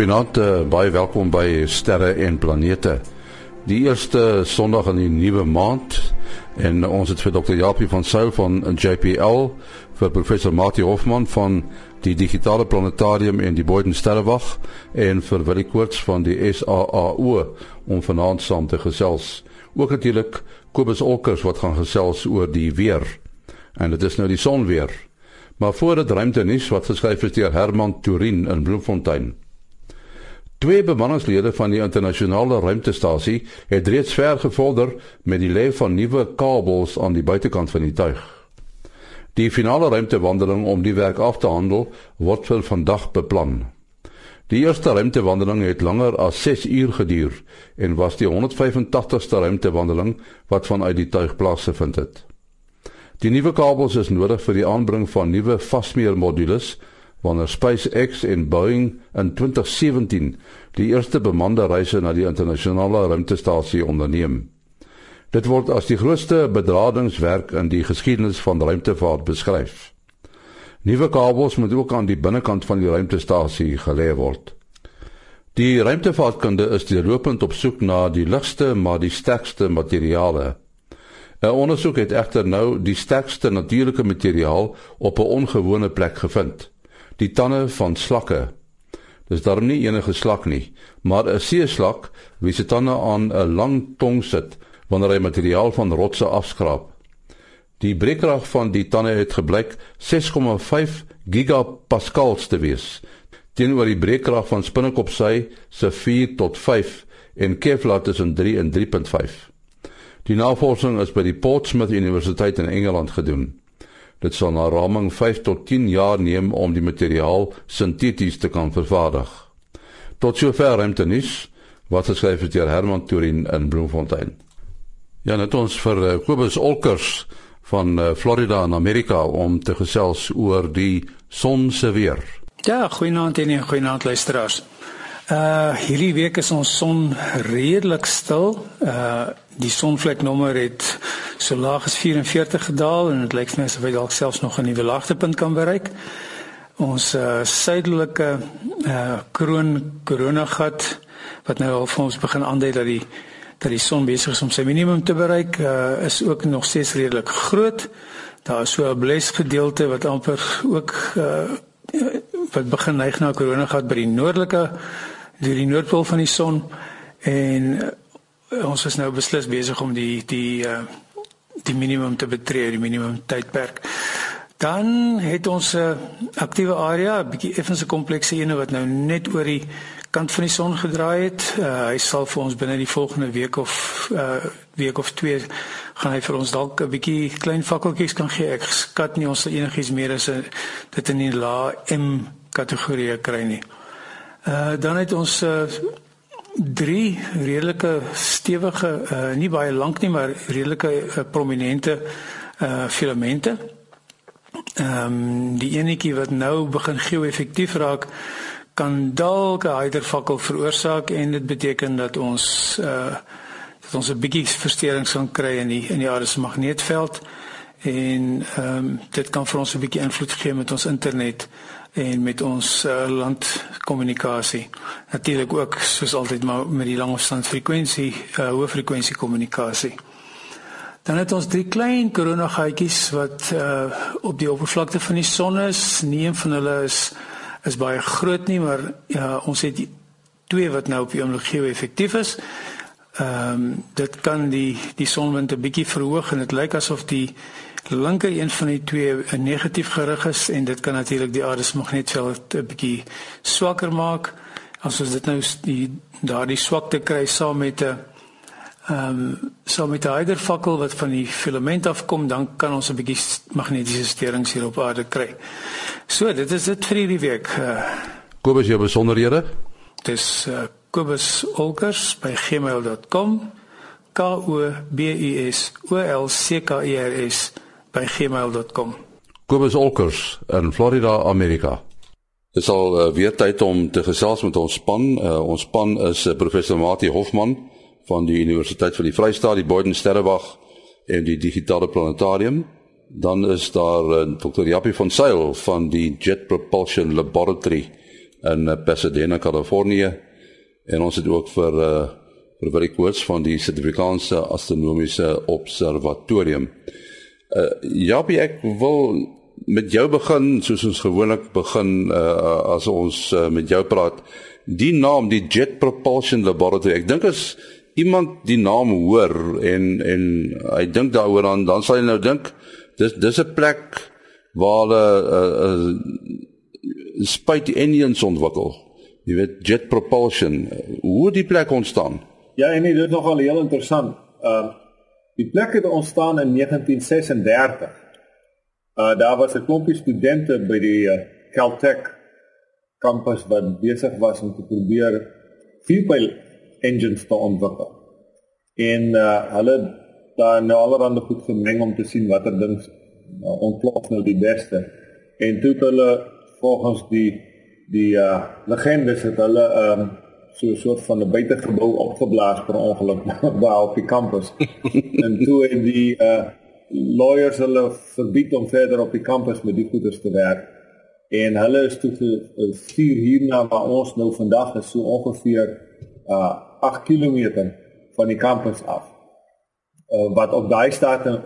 Goeienaand, uh, baie welkom by Sterre en Planete. Die eerste Sondag in die nuwe maand en ons het vir Dr. Japie van Sail van JPL vir professor Mati Hofman van die digitale planetarium en die Boyden Sterrewag en vir Willie Koorts van die SAAO om vanaand saam te gesels. Ook natuurlik Kobus Olkers wat gaan gesels oor die weer. En dit is nou die son weer. Maar voor dit ruimte nuus wat geskryf is deur Herman Turin in Bloemfontein. Twee bemanningslede van die internasionale ruimtestasie het reeds ver gevorder met die lê van nuwe kabels aan die buitekant van die tuig. Die finale ruimtewandeling om die werk af te handel word vir vandag beplan. Die eerste ruimtewandeling het langer as 6 uur geduur en was die 185ste ruimtewandeling wat vanuit die tuig plaasgevind het. Die nuwe kabels is nodig vir die aanbring van nuwe vasmeermodules wanneer SpaceX en Boeing in 2017 die eerste bemande reise na die internasionale ruimtestasie onderneem. Dit word as die grootste bedradingswerk in die geskiedenis van ruimtevaart beskryf. Nuwe kabels moet ook aan die binnekant van die ruimtestasie gelê word. Die ruimtevaartkunde is deurlopend op soek na die ligste maar die sterkste materiale. 'n Ondersoek het egter nou die sterkste natuurlike materiaal op 'n ongewone plek gevind die tande van slakke. Dis daarom nie enige slak nie, maar 'n seeslak wie se tande aan 'n lang tong sit wanneer hy materiaal van rotse afskraap. Die breekkrag van die tande het gebleik 6,5 gigapascals te wees. Teenoor die breekkrag van spinnekopsy se 4 tot 5 en Kevlar tussen 3 en 3.5. Die navorsing is by die Portsmouth Universiteit in Engeland gedoen. Dit sal na raming 5 tot 10 jaar neem om die materiaal sinteties te kan vervaardig. Tot sover ruimte nuus wat geskryf het deur Herman Turin in Bloemfontein. Ja, net ons vir uh, Kobus Olkers van uh, Florida in Amerika om te gesels oor die son se weer. Ja, goeienaand en goeienaand luisteraars. Uh hierdie week is ons son redelik stil. Uh die sonvleknommer het so laag as 44 gedaal en dit lyk vir my asof hy dalk selfs nog 'n nuwe laagtepunt kan bereik. Ons uh suidelike uh kroon koronagat wat nou al vir ons begin aandui dat die dat die son besig is om sy minimum te bereik, uh is ook nog steeds redelik groot. Daar is so 'n bles gedeelte wat amper ook uh wat begin neig na koronagat by die noordelike deur die noordpool van die son en uh, ons is nou beslis besig om die die uh, die minimum te betree, die minimum tydperk. Dan het ons 'n uh, aktiewe area, 'n bietjie effens 'n komplekse ene wat nou net oor die kant van die son gedraai het. Uh, hy sal vir ons binne die volgende week of uh, week of twee gaan hy vir ons dalk 'n bietjie klein fakkeltjies kan gee. Ek skat nie ons enigiets meer as 'n dit in die lae M kategorie kry nie. Uh dan het ons uh drie redelike stewige uh nie baie lank nie maar redelike uh, prominente uh filamente. Ehm um, die enetjie wat nou begin geo-effektief raak kan dalk 'n hydervakkel veroorsaak en dit beteken dat ons uh dat ons 'n bietjie versteurings gaan kry in die in die aarde se magneetveld en ehm um, dit kan vir ons 'n bietjie invloed gee met ons internet en met ons uh, landkommunikasie. Natuurlik ook soos altyd maar met die langafstand frekwensie, uh, hoë frekwensie kommunikasie. Dan het ons drie klein koronagaatjies wat uh, op die oppervlakte van die son is. Nie een van hulle is is baie groot nie, maar ja, ons het twee wat nou op die omgewing effektief is. Ehm um, dit kan die die sonwind 'n bietjie verhoog en dit lyk asof die linker een van die twee 'n negatief gerig is en dit kan natuurlik die aarde se magneetveld 'n bietjie swakker maak. As ons dit nou die daardie swakte kry saam met 'n ehm um, saam met 'n hydervakkel wat van die filament afkom, dan kan ons 'n bietjie magnetiese steurings hier op aarde kry. So, dit is dit vir hierdie week. Uh, Kobus, jou besonderhede? Dis uh, Kobus Olkers by gmail.com. K O B U S O L C K E R S by gmail.com. Kobus Olkers in Florida, Amerika. Dit is al uh, weer tyd om te gesels met ons span. Uh, ons span is uh, professor Mati Hofman van die Universiteit van die Vrystaat, die Boyden Sterrewag en die Digitale Planetarium. Dan is daar uh, Dr. Jappie van Sail van die Jet Propulsion Laboratory in uh, Pasadena, Kalifornië. En ons het ook vir uh vir baie koers van die Suid-Afrikaanse Astronomiese Observatorium. Uh ja, ek wil met jou begin soos ons gewoonlik begin uh as ons uh, met jou praat. Die naam, die Jet Propulsion Laboratory. Ek dink as iemand die naam hoor en en hy dink daaroor aan, dan sal hy nou dink dis dis 'n plek waar hulle uh, uh, spite engines ontwikkel. Jy weet jet propulsion. Hoe die plek ontstaan? Ja, en dit is nogal heel interessant. Ehm uh, die plek het ontstaan in 1936. Uh daar was 'n klompie studente by die uh, Caltech kampus wat besig was om te probeer fuel engines te ontwikkel. En uh hulle daar nou allerhande goed gemeng om te sien watter ding uh, ontplof nou die beste. En toe hulle volgens die die uh legendes het hulle um so 'n soort van 'n buitegebou opgeblaas per ongeluk daar op die kampus. en toe het die uh lawyers hulle verbied om verder op die kampus met die goeders te werk. En hulle is toe gestuur hierna waar ons nou vandag is so ongeveer uh 8 km van die kampus af. Uh, wat op daai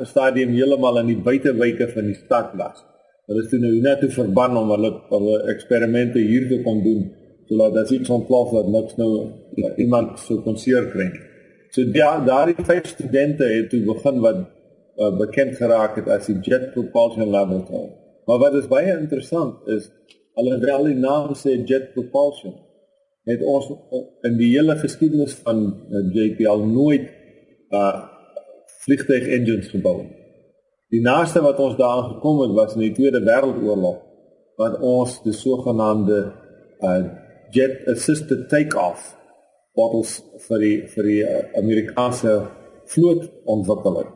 stadium heeltemal in die buitewyke van die stad was. Hulle is toe nou te verban om hulle hulle eksperimente hier te kon doen sodat as iets ontplof dat niks nou uh, iemand sou kon seer kry. So ja, daardie vyf studente het toe begin wat uh, bekend geraak het as die Jet Propulsion Laboratory. Maar wat is baie interessant is hulle het al die naam sê Jet Propulsion het ons in die hele geskiedenis van uh, JPL nooit uh vliegtuig engines gebou. Die naaste wat ons daaraan gekom het was in die Tweede Wêreldoorlog wat ons die sogenaamde uh jet assisted take-off bottles vir die vir die uh, Amerikaanse vloot ontwikkel het.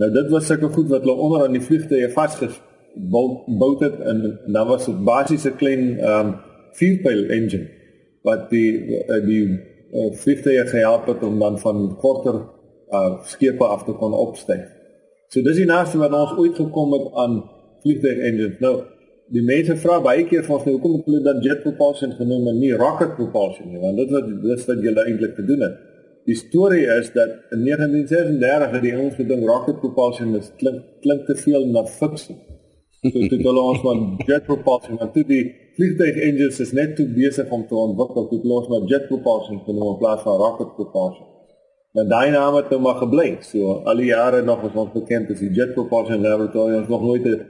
Nou dit was sulke goed wat hulle onder aan die vliegtuie vasgebou het en, en dan was dit basies 'n klein um fuel engine wat die uh, die uh, vliegtuie gehelp het om dan van korter uh, skepe af te kon opstyg. So dis die naaste wat ons ooit gekom het aan vliegtuig engines. Nou, die mense vra baie keer van ons nou hoekom het hulle dan jet propulsion genoem en nie rocket propulsion nie, want dit wat dis wat julle eintlik gedoen het. Die storie is dat in 1936 het die ouens gedink rocket propulsion is klink klink te veel na fiksie. So het hulle ons van jet propulsion, maar toe die vliegtuig engines is net te besig om te ontwikkel tot los maar jet propulsion genoem in plaas van rocket propulsion. Maar daai naam het nou maar gebly. So al die jare nog was ons bekend as die Jet Propulsion Laboratory ons nog nooit 'n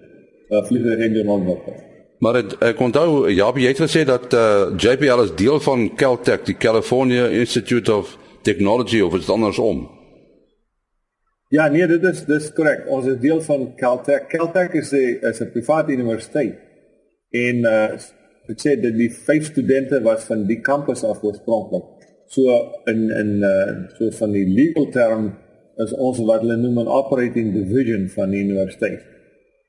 uh, vliegtuig engine ontwikkel. Maar het, ek onthou ja, jy het gesê dat uh, JPL is deel van Caltech, die California Institute of Technology of is dit andersom? Ja, nee, dit is dis korrek. Ons is deel van Caltech. Caltech is 'n is 'n private universiteit en uh ek sê dat die vyf studente was van die kampus af oorspronklik. So in in uh so van die legal term is ons wat hulle noem 'n operating division van die universiteit.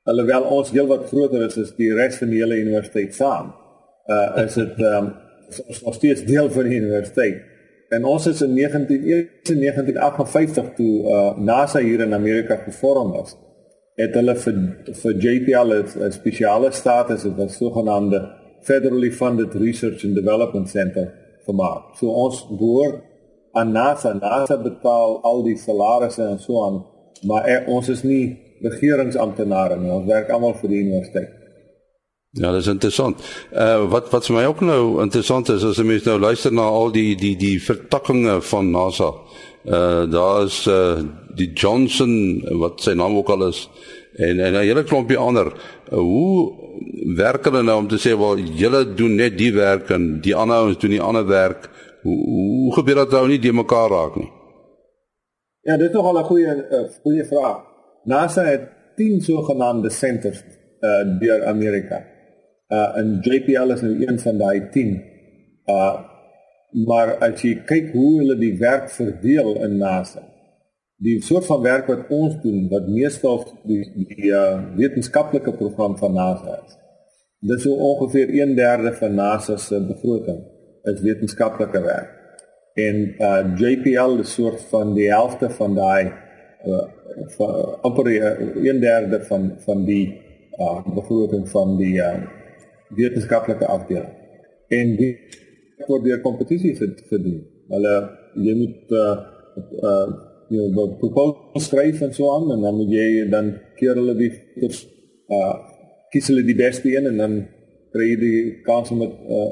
Alhoewel ons heel wat groter is as die res van die hele universiteit saam. Uh is dit um ons steeds deel van die universiteit. En ons is in 1958 toe uh NASA hier in Amerika gevorm is het hulle vir vir JPL 'n spesiale status het wat sogenaamde Federally Funded Research and Development Center gemaak. So ons behoort aan NASA. NASA betaal al die salarisse en so aan, maar er, ons is nie regeringsamptenare nie. Ons werk almal vir die universiteit. Ja, dit is interessant. Uh wat wat vir my ook nou interessant is as jy mens nou luister na al die die die vertakkings van NASA. Uh daar is uh die Johnson wat sy naam ook al is en en 'n hele klompie ander. Uh, hoe werk hulle nou om te sê wel julle doen net die werk en die ander ouens doen die ander werk? Hoe hoe gebeur dit nou nie die mekaar raak nie? Ja, dit is nogal 'n goeie uh, goeie vraag. NASA het 10 sogenaamde centers uh deur Amerika. Uh en JPL is nou een van daai 10. Uh maar as jy kyk hoe hulle die werk verdeel in NASA die soort van werk wat ons doen wat meestal die die uh, wetenskaplike program van NASA is. Dit is so ongeveer 1/3 van NASA se begroting is wetenskaplike werk. En uh, JPL is soort van die helfte van daai uh, amper 1/3 van van die uh, begroting van die uh, wetenskaplike afdeling. en die word deur kompetisie gedoen. Hulle jy moet uh uh jy moet proposal skryf en so aan en dan moet jy dan keer hulle die goeders uh kies hulle die beste een en dan kry jy die kans om dit uh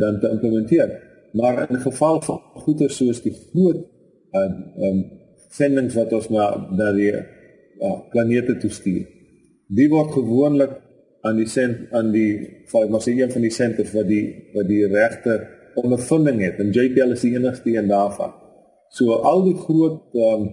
dan te implementeer. Maar in geval van goeders soos die groot uh um sendings wat ons na na die uh, planete toe stuur. Die word gewoonlik aan die sent aan die maar sê een van die senters wat die wat die regte ondervinding het en JPL is die enigste een daarvan. So al die groot um,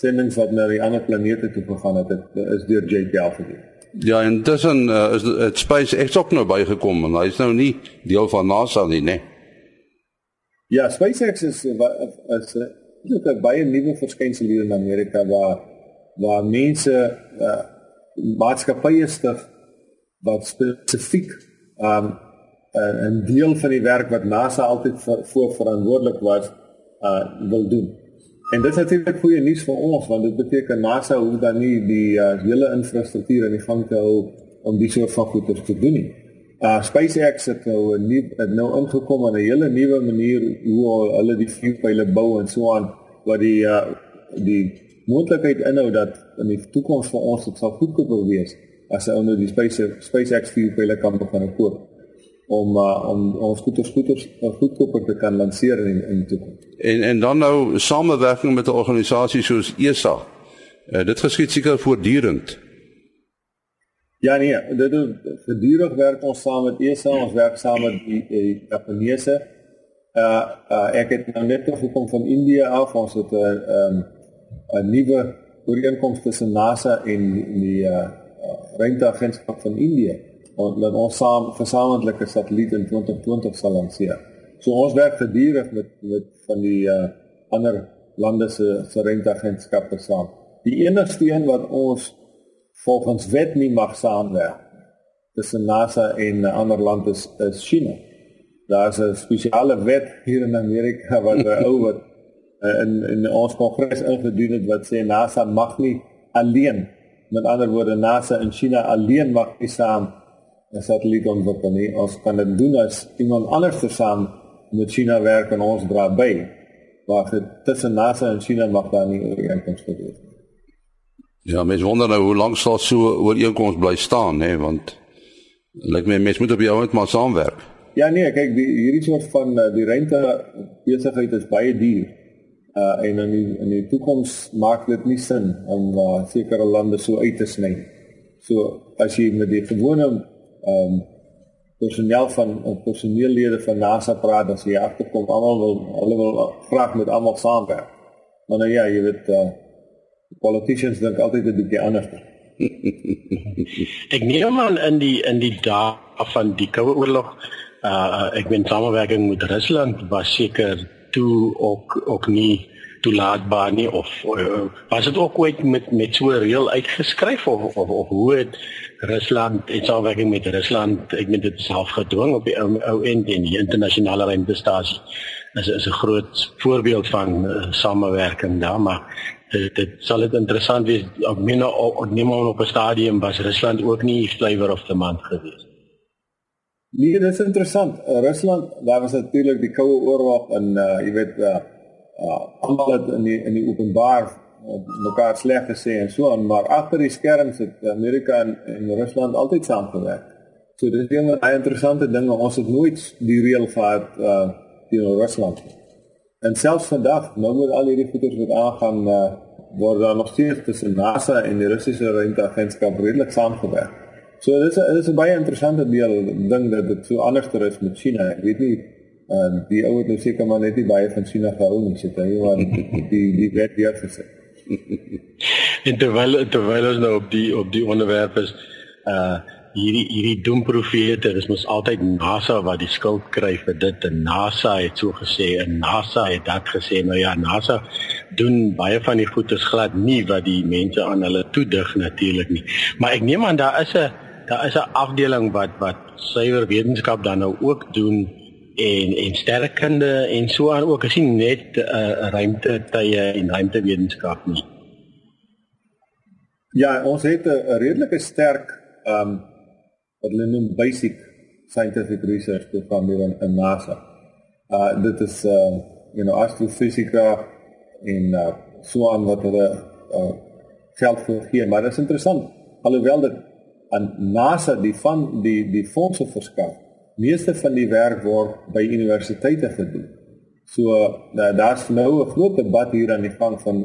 sendings wat na die ander planete toe gegaan het, het is deur JPL gedoen. Ja, en dis 'n uh, is dit SpaceX ook nou bygekom en hy's nou nie deel van NASA nie, né? Ja, SpaceX is is, is, is 'n baie nuwe verskynsel hier in Amerika waar waar mense uh, maatskappye stig wat spesifiek um uh, 'n deel van die werk wat NASA altyd vir, voor verantwoordelik was uh wil doen. En dit is natuurlik goeie nuus vir ons want dit beteken NASA hoef dan nie die uh, hele infrastruktuur in die gang te hou om die soort van goeders te doen nie. Uh SpaceX het nou 'n nuwe het nou ingekom in 'n hele nuwe manier hoe hulle die vuurpyle bou en so aan wat die uh die moontlikheid inhou dat in die toekoms vir ons dit sal goedkoop wees as hy onder die Space SpaceX vuurpyle kan begin koop om uh, om ons goeder goeder goedkoper te kan lanseer in in die toekoms. En en dan nou samewerking met 'n organisasie soos ESA. Uh, dit geskied seker voortdurend. Ja nee, dit is gedurig werk ons saam met ESA, ons werk saam met die, Japaneese. Uh, uh ek het nou net gekom van Indië af, ons het 'n uh, um, 'n nuwe ooreenkoms tussen NASA en die, die uh ruimteagentskap van Indië dat ons saam gesamentlike satelliet in 2020 sal lanseer. So ons werk gedurig met met van die uh, ander lande se ruimteagentskappe saam. Die enigste een wat ons volgens wet nie mag saamwerk tussen NASA en 'n ander land is is China. Daar's 'n spesiale wet hier in Amerika wat ou wat uh, in in ons kongres ingedien het wat sê NASA mag nie alleen met ander woorde NASA en China alleen mag nie saam 'n satelliet ontwikkel nie. Ons kan dit doen as iemand anders saam met China werk en ons dra by. Maar tussen NASA en China mag daar nie ooreenkoms wees. Ja, mens wonder nou hoe lank sal so ooreenkoms bly staan, hè, want lyk my mens moet op jou net maar saamwerk. Ja nee, kyk die hierdie soort van uh, die rente besigheid is baie duur uh en in die, in die toekoms maak dit nie sin om uh, sekere lande so uit te sny. So as jy met die gewone ehm um, personeel van personeellede van NASA praat, dan sê jy agterkom almal wil hulle wil graag met almal saamwerk. Maar nou ja, jy weet uh politicians dink altyd 'n bietjie anders. ek neem aan in die in die dae van die Koue Oorlog uh ek ben samewerking met Rusland was seker toe ook ook nie toelaatbaar nie of uh, was dit ook ooit met met so reël uitgeskryf of of, of hoe het Rusland het saamwerking met Rusland ek meen dit self gedwing op die ou ou end en die internasionale ruimtestasie is is 'n groot voorbeeld van uh, samewerking daar maar dit, dit sal dit interessant wees op minne op neem op 'n stadium was Rusland ook nie flavor of the month geweest Nee, dit is interessant. Uh, Rusland, daar was natuurlik die koue oorlog en uh jy weet uh, uh almal het in die in die openbaar uh, mekaar sleg gesê en so aan, maar agter die skerms het Amerika en, en Rusland altyd saamgewerk. So dis een van die interessante dinge. Ons het nooit die reël gehad uh teen Rusland. En selfs vandag, nou met al hierdie goeders wat aangaan uh word daar nog steeds tussen NASA en die Russiese ruimteagentskap redelik saamgewerk. So dit is dit is 'n baie interessante deel ding dat dit so anders ter is met China. Ek weet nie uh die ouer nou seker maar net nie baie van China gehou nie, sê hy, want die die wet hier gesê. en terwyl terwyl ons nou op die op die onderwerp is uh hierdie hierdie doemprofete, dis mos altyd NASA wat die skuld kry vir dit en NASA het so gesê en NASA het dat gesê. Nou ja, NASA doen baie van die goedes glad nie wat die mense aan hulle toedig natuurlik nie. Maar ek neem aan daar is 'n daar is 'n afdeling wat wat suiwer wetenskap dan nou ook doen en en sterkkunde en so aan ook as jy net 'n uh, ruimte tye en ruimtewetenskap nie. Ja, ons het 'n redelike sterk ehm um, wat hulle noem basic scientific research program hier in, in NASA. Uh dit is uh you know astrofisika en uh so aan wat hulle uh geld gee, maar dit is interessant alhoewel dit aan NASA die van die die fondse verskaf. Meeste van die werk word by universiteite gedoen. So uh, daar's nou 'n groot debat hier aan die gang van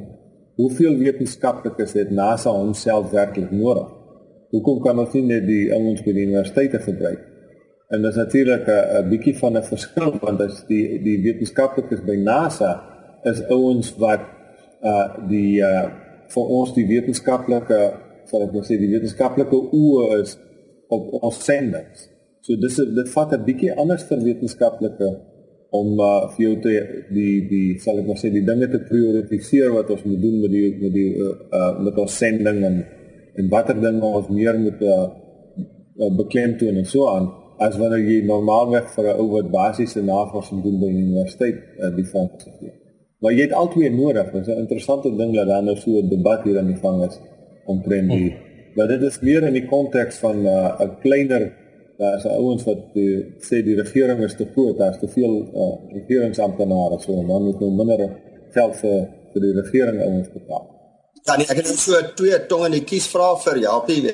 hoeveel wetenskaplikes het NASA homself werklik nodig? Hoekom kan ons nie net die ouens by die universiteite gebruik? En dit is natuurlik 'n bietjie van 'n verskil want as die die wetenskaplikes by NASA is ouens wat uh die uh vir ons die wetenskaplike sal ek nou sê die wetenskaplike oë is op ons sendings. So dis dit vat 'n bietjie anders vir wetenskaplike om uh, vir jou te die die sal ek maar sê die dinge te prioritiseer wat ons moet doen met die met die uh, uh, met ons sending en en watter dinge ons meer moet uh, uh, beklemtoon en so aan as wanneer jy normaalweg vir 'n ou wat basiese navorsing doen by die universiteit uh, die fonds gee. Maar jy het albei nodig. Dit is 'n interessante ding dat daar nou so 'n debat hier aan die gang is omtrent die. Maar dit is meer in die konteks van 'n uh, kleiner daar is ouens wat die, sê die regering is te groot, daar's te veel uh, regeringsamptenare so en dan moet nou minder geld vir vir die regering ouens betaal. Ja, nee, ek het so twee tong in die kies vra vir Japie.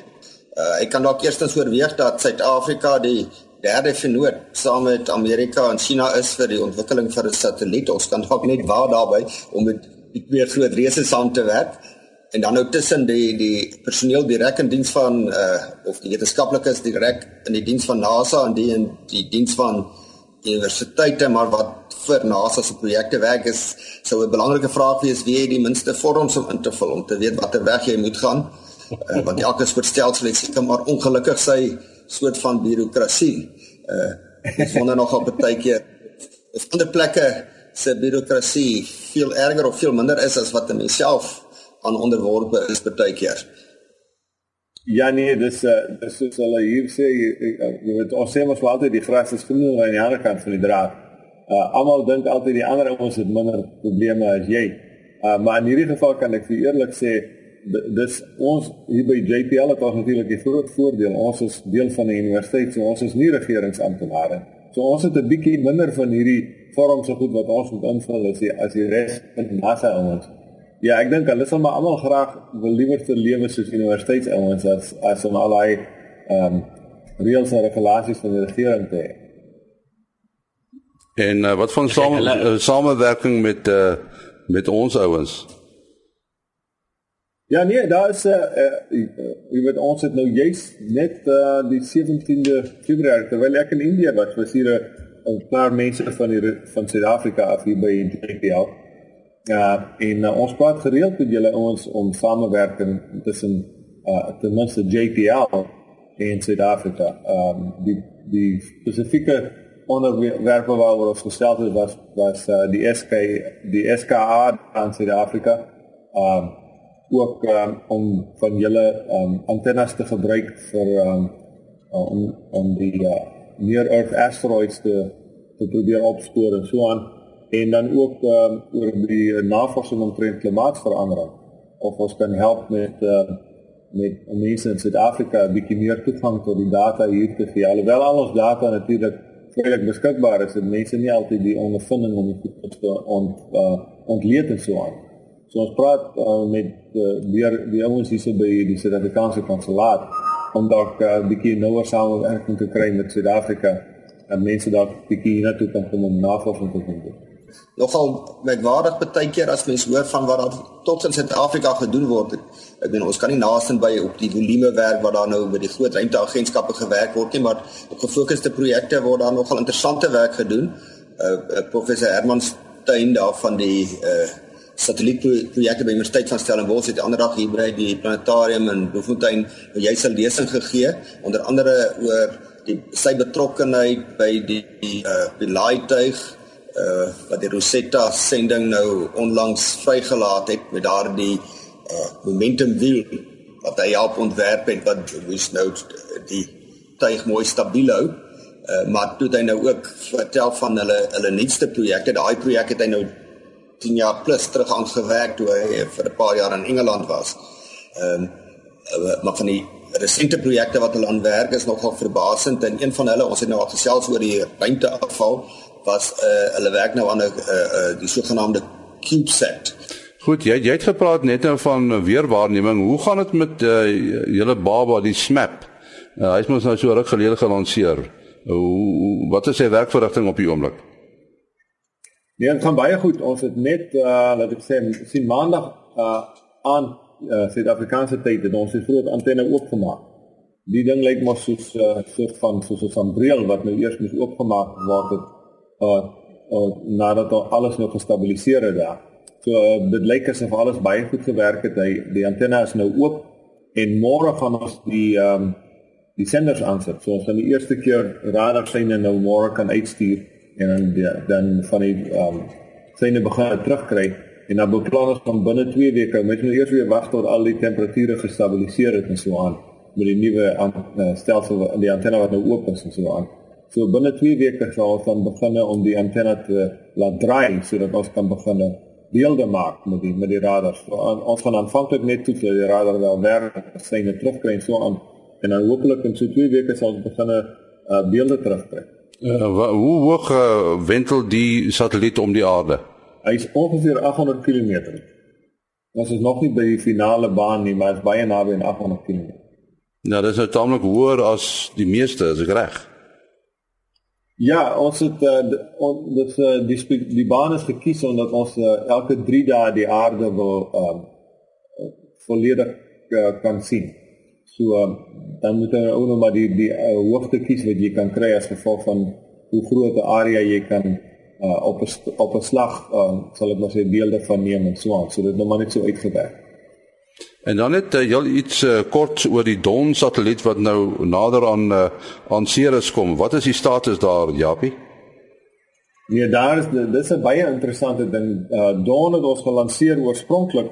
Uh, ek kan dalk eerstens oorweeg dat Suid-Afrika die derde vennoot saam met Amerika en China is vir die ontwikkeling van 'n satelliet. Ons kan dalk net waar daarbey om met die twee groot reëse saam te werk en dan nou tussen die die personeel direk in diens van uh of die wetenskaplikes direk in die diens van NASA en die in die diens van universiteite maar wat vir NASA se projekte werk is sou 'n belangrike vraag wees wie het die minste vorms om in te vul om te weet watter weg jy moet gaan uh, want elke soort stelsel het seker maar ongelukkig sy soort van bureaukrasie uh sonder nog op baie keer of ander plekke se bureaukrasie veel erger of veel minder is as wat 'n mens self aan onderworpe is baie keer. Ja nee, dis uh, dis soos hulle hier sê, jy weet ons sê mos altyd die gras is groener aan die ander kant van die draad. Uh almal dink altyd die ander ouens het minder probleme as jy. Uh maar in hierdie geval kan ek vir eerlik sê dis ons hier by JPL het ons natuurlik 'n groot voordeel. Ons is deel van 'n universiteit, so ons is nie regeringsamptenare. So ons het 'n bietjie minder van hierdie vorms so goed wat ons moet invul as die as die res van die NASA ouens. Ja, ek dink hulle sal maar almal graag wil liewer te lewe soos universiteitsouens as as om al daai ehm um, reëls en regulasies van die regering te hê. En uh, wat van same, uh, samewerking met uh, met ons ouens? Ja nee, daar is 'n uh, uh, jy weet ons het nou juis net uh, die 17de Februarie terwyl ek in Indië was, was hier 'n paar mense van die van Suid-Afrika af hier by JPL. Ja, en uh, ons praat gereeld met julle ouens om samewerking tussen uh ten minste JPL en Suid-Afrika. Ehm um, die die spesifieke onderwerpe waaroor ons gestel het was was uh, die SK die SKA aan Suid-Afrika. Ehm um, ook um, om van julle um, antennes te gebruik vir um, om om die uh, near earth asteroids te te probeer opspoor en so aan en dan ook um, oor die navorsing omtrent klimaatsverandering of ons kan help met uh, met mense in Suid-Afrika 'n bietjie meer toegang tot die data hier te gee. Alhoewel al ons data natuurlik vrylik beskikbaar is, het mense nie altyd die ondervinding om dit te ont uh, ontleed en so aan. So ons praat uh, met uh, die die ouens hier by die Suid-Afrikaanse konsulaat om dalk 'n uh, bietjie nouer samewerking te kry met Suid-Afrika en mense dalk bietjie hiernatoe kan kom om navorsing te doen nogal merkwaardig baie keer as mens hoor van wat daar tot in Suid-Afrika gedoen word. Ek bedoel ons kan nie naasin by op die volume werk wat daar nou met die groot ruimteagentskappe gewerk word nie, maar op gefokusde projekte word daar nogal interessante werk gedoen. Uh, uh professor Herman Stein daar van die uh satellietprojekte by Universiteit van Stellenbosch het die ander dag hier by die planetarium in Bloemfontein 'n juiste lesing gegee onder andere oor die sy betrokkeheid by die uh die laaituig uh wat die Rosetta sending nou onlangs vrygelaat het met daardie uh momentum wiel wat hy help ontwerp het wat moes nou die tuig mooi stabiel hou. Uh maar toe het hy nou ook vertel van hulle hulle nuutste projekte. Daai projek het hy nou 10 jaar plus terug aan gewerk toe hy vir 'n paar jaar in Engeland was. Ehm um, maar van die resente projekte wat hulle aan werk is nogal verbasend en een van hulle ons het nou al gesels oor die ruimteafval was uh hulle werk nou aan 'n uh, uh die sogenaamde CubeSat. Goed, jy jy het gepraat net nou van weerwaarneming. Hoe gaan dit met uh julle baba die SMAP? Uh, hy is mos nou so ruk gelede gelanseer. Hoe wat is sy werkverrigting op die oomblik? Nee, dit gaan baie goed. Ons het net uh laat ek sê sien maandag uh aan uh Suid-Afrikaanse tyd het ons die groot antenne oopgemaak. Die ding lyk mos soos 'n uh, soort van soos 'n sambreel wat nou eers moes oopgemaak word het uh, uh nadat alles nou gestabiliseer het daar. So uh, dit lyk asof alles baie goed gewerk het. Hy die antenne is nou oop en môre gaan ons die ehm um, die senders aansit. So ons gaan die eerste keer radar syne nou môre kan uitstuur en dan dan van die ehm um, syne begin terugkry en dan beplan ons van binne 2 weke met nou eers weer wag tot al die temperature gestabiliseer het en so aan met die nuwe uh, stelsel in die antenne wat nou oop is en so aan. So binne 2 weke sal ons dan begin om die antenne te laat draai sodat ons kan begin beelde maak met die met die radars. So, ons gaan aanvanklik net toe vir die radar wel werk, syne terugkry en so aan en dan hopelik in so 2 weke sal ons begin 'n uh, beelde terugkry. Uh, hoe hoog uh, wentel die satelliet om die aarde? Hy is ongeveer 800 km. Ons is nog nie by die finale baan nie, maar is baie naby aan 800 km. Nou, dit is nou tamelik hoër as die meeste, is ek reg? Ja, ons het uh, dit uh, die die baan is gekies omdat ons uh, elke 3 dae die aarde wil um, volledig uh, kan sien. So um, dan moet jy ook nog maar die die uh, hoogte kies wat jy kan kry as gevolg van hoe groot 'n area jy kan uh, op 'n op 'n slag uh, sal ek maar sê beelde van neem en so aan. So dit nou maar net so uitgewerk. En dan net uh, jy iets uh, kort oor die Dawn satelliet wat nou nader aan uh, aan Ceres kom. Wat is die status daar, Japie? Nee, daar is dis 'n baie interessante ding. Uh, Dawn het ons gelanseer oorspronklik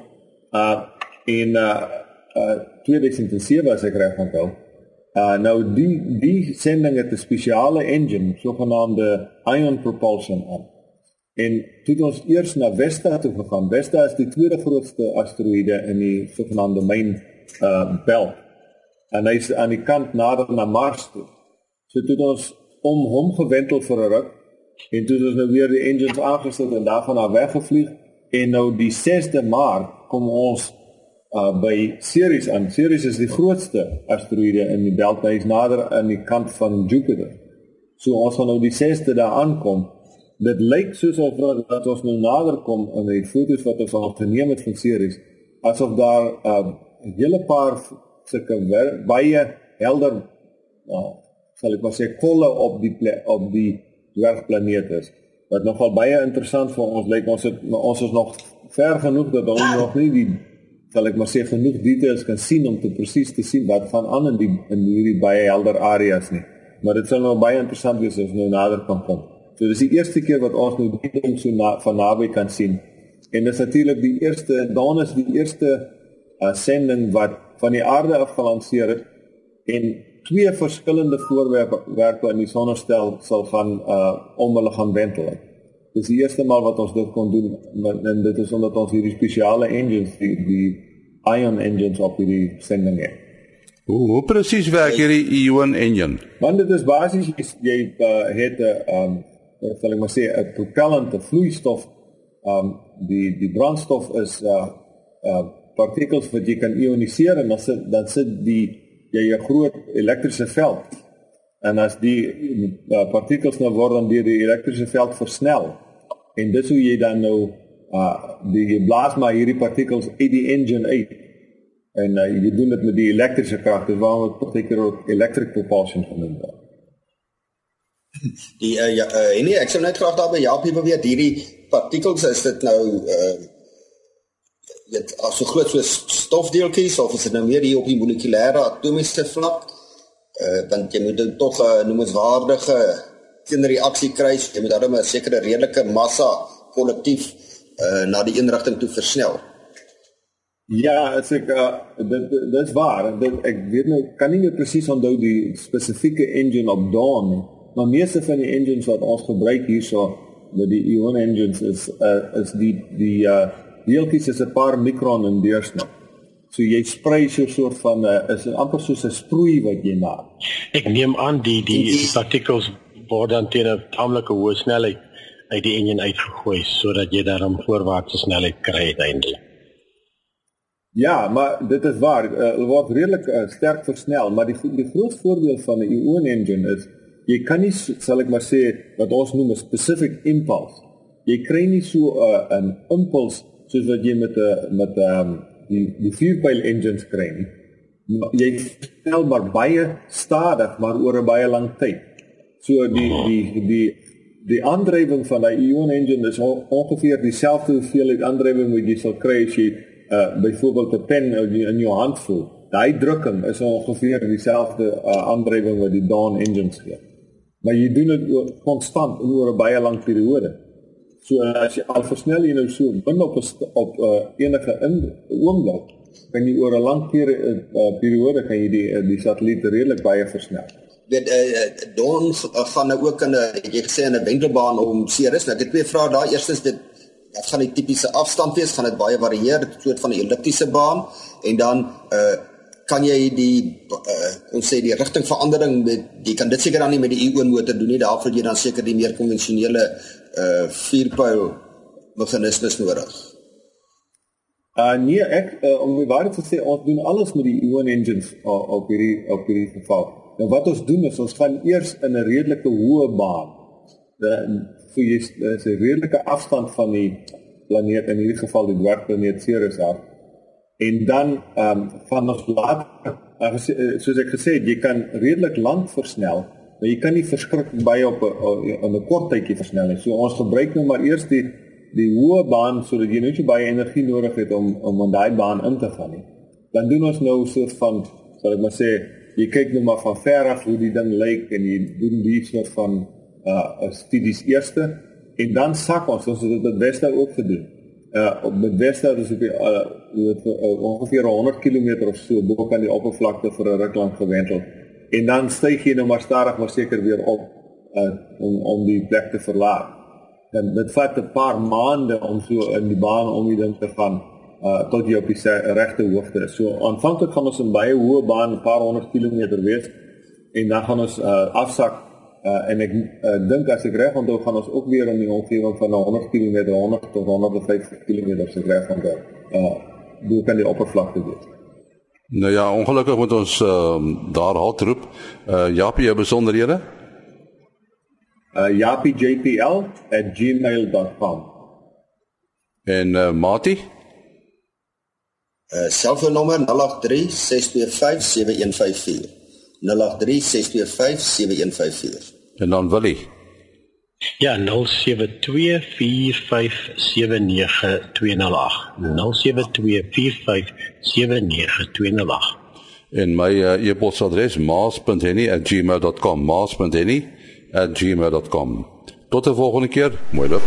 uh in uh, uh 2007 as ek reg onthou. Uh nou die die sending het 'n spesiale engine, sogenaamde ion propulsion aan. En toe ons eers na Vesta toe gegaan. Vesta is die tweede grootste asteroïde in die sogenaamde main uh belt. En hy is aan die kant nader na Mars toe. So toe ons om hom gewentel vir 'n ruk en toe ons nou weer die engines aangesit en daarvan af weggevlieg en nou die 6de Maart kom ons uh by Ceres aan. Ceres is die grootste asteroïde in die belt. Hy is nader aan die kant van Jupiter. So ons gaan nou die 6de daar aankom. Dit lyk soos of dat ons nou nader kom in die foto's wat ons al geneem het van Ceres, asof daar 'n uh, hele paar sulke baie helder nou sal ek maar sê kolle op die op die dwergplaneet is. Wat nogal baie interessant vir ons lyk. Ons het ons is nog ver genoeg dat ons nog nie die sal ek maar sê genoeg details kan sien om te presies te sien wat van aan in die in hierdie baie helder areas nie. Maar dit sal nou baie interessant wees as nou nader kan kom. So dis die eerste keer wat ons nou die ding so na, van naby kan sien. En dis natuurlik die eerste dan is die eerste uh, sending wat van die aarde af gelanseer het en twee verskillende voorwerpe werk in die sonnestel sal gaan uh, om hulle gaan wentel. Dis die eerste maal wat ons dit kon doen en dit is omdat ons hierdie spesiale engines die, die ion engines op hierdie sending het. Hoe, hoe presies werk hierdie ion engine? Want dit is basies jy uh, het 'n um sal ek maar sê 'n propellant, 'n vloeistof. Um die die brandstof is uh uh partikels wat jy kan ioniseer en dan sit dan sit die jy 'n groot elektriese veld. En as die uh, partikels nou word dan deur die elektriese veld versnel en dis hoe jy dan nou uh die blaas maar hierdie partikels uit die engine uit en uh, jy doen dit met die elektriese krag dis waarom dit partykeer ook electric propulsion genoem word. Die uh, ja uh, nee ek sou net graag daarby Japie weet hierdie partikels is dit nou uh dit as so groot soos stofdeeltjies of is dit nou meer hier op die molekulêre atomiese vlak uh want jy moet dit tog 'n uh, noemenswaardige teenreaksie kry, jy moet daarmee 'n sekere redelike massa kollektief uh, na die inrigting toe versnel. Ja, as ek uh, dit dis waar. Dit ek weet nou kan nie meer presies onthou die spesifieke engine op Dawn nie. Maar meeste van die engines wat ons gebruik hierso, met die ion engines is uh, is die die uh deeltjies is 'n paar mikron in deursnit. So jy sprei so 'n soort van 'n uh, is amper soos 'n sproei wat jy maak. Ek neem aan die die, die partikels word dan teen 'n tamelike hoë snelheid uit die enjin uitgegooi sodat jy daarom voorwaartse snelheid kry uiteindelik. Ja, maar dit is waar. Uh, hulle word redelik uh, sterk versnel, maar die die groot voordeel van 'n ion engine is jy kan nie sal ek maar sê wat ons noem 'n specific impulse. Jy kry nie so 'n uh, 'n impuls soos wat jy met 'n met 'n um, die die vierpyl engines kry nie. Jy snel maar baie stadig maar oor 'n baie lang tyd. So die die die die aandrywing van 'n ion engine is ongeveer dieselfde hoeveelheid aandrywing wat jy sal kry as jy uh, byvoorbeeld 'n pen in jou hand voel. Daai drukking is ongeveer dieselfde uh, aandrywing wat die Dawn engines gee. Maar jy doen dit konstant oor 'n baie lang periode. So as jy al versnel jy nou so binne op op uh, enige in oomblik kan jy oor 'n lang periode uh, periode kan jy die uh, die satelliet redelik baie versnel weet eh uh, Don gaan nou ook in 'n jy gesê in 'n wentelbaan om Ceres. Nou ek het twee vrae daar. Eerstens dit wat gaan die tipiese afstand wees? Gaan dit baie varieer? Dit soort van 'n elliptiese baan en dan eh uh, kan jy die uh, ons sê die rigtingverandering met jy kan dit seker dan nie met die ion motor doen nie. Daarvoor jy dan seker die meer konvensionele uh, vierpyl meganismes nodig. Uh nee, ek uh, om die waarheid te sê, ons doen alles met die ion engines uh, op hierdie op hierdie geval. Nou wat ons doen is ons gaan eers in 'n redelike hoë baan. Dan so jy 'n redelike afstand van die planeet in hierdie geval die dwarfplaneet Ceres af. En dan ehm um, van ons later uh, soos ek gesê het, jy kan redelik lank versnel, maar jy kan nie verskriklik baie op 'n 'n kort tydjie versnel nie. So ons gebruik nou maar eers die die hoë baan sodat jy net so baie energie nodig het om om in daai baan in te gaan nie. Dan doen ons nou so van sal ek maar sê jy kyk nou maar van ver af hoe die ding lyk en jy doen die soort van uh studies eerste en dan sak ons ons het dit beste ook gedoen. Uh op die beste is dit uh, uh ongeveer 100 km of so bo kan die oppervlakte vir 'n ruk lank gewentel. En dan styg jy nou maar stadig maar seker weer op uh om om die plek te verlaat. En dit vat 'n paar maande om so in die baan om die ding te gaan uh tot jy op die regte hoogte is. So aanvanklik gaan ons in baie hoë baan 'n paar honderd kilometer wees en dan gaan ons uh afsak uh en ek uh, dink as ek reg onthou gaan ons ook weer in die omgewing van 100 km 100 tot 150 km se reg van daar. Uh hoe kan die oppervlakte wees? Nou ja, ongelukkig moet ons uh, daar halt roep. Uh Japie, jou besonderhede? Uh japiejpl@gmail.com. En uh Mati? Uh selfoonnommer 0836257154. 0836257154. En dan Willie. Ja, 0724579208. 0724579208. En my uh, e-posadres maas.henny@gmail.com. maas.henny@gmail.com. Tot 'n volgende keer. Mooi loop.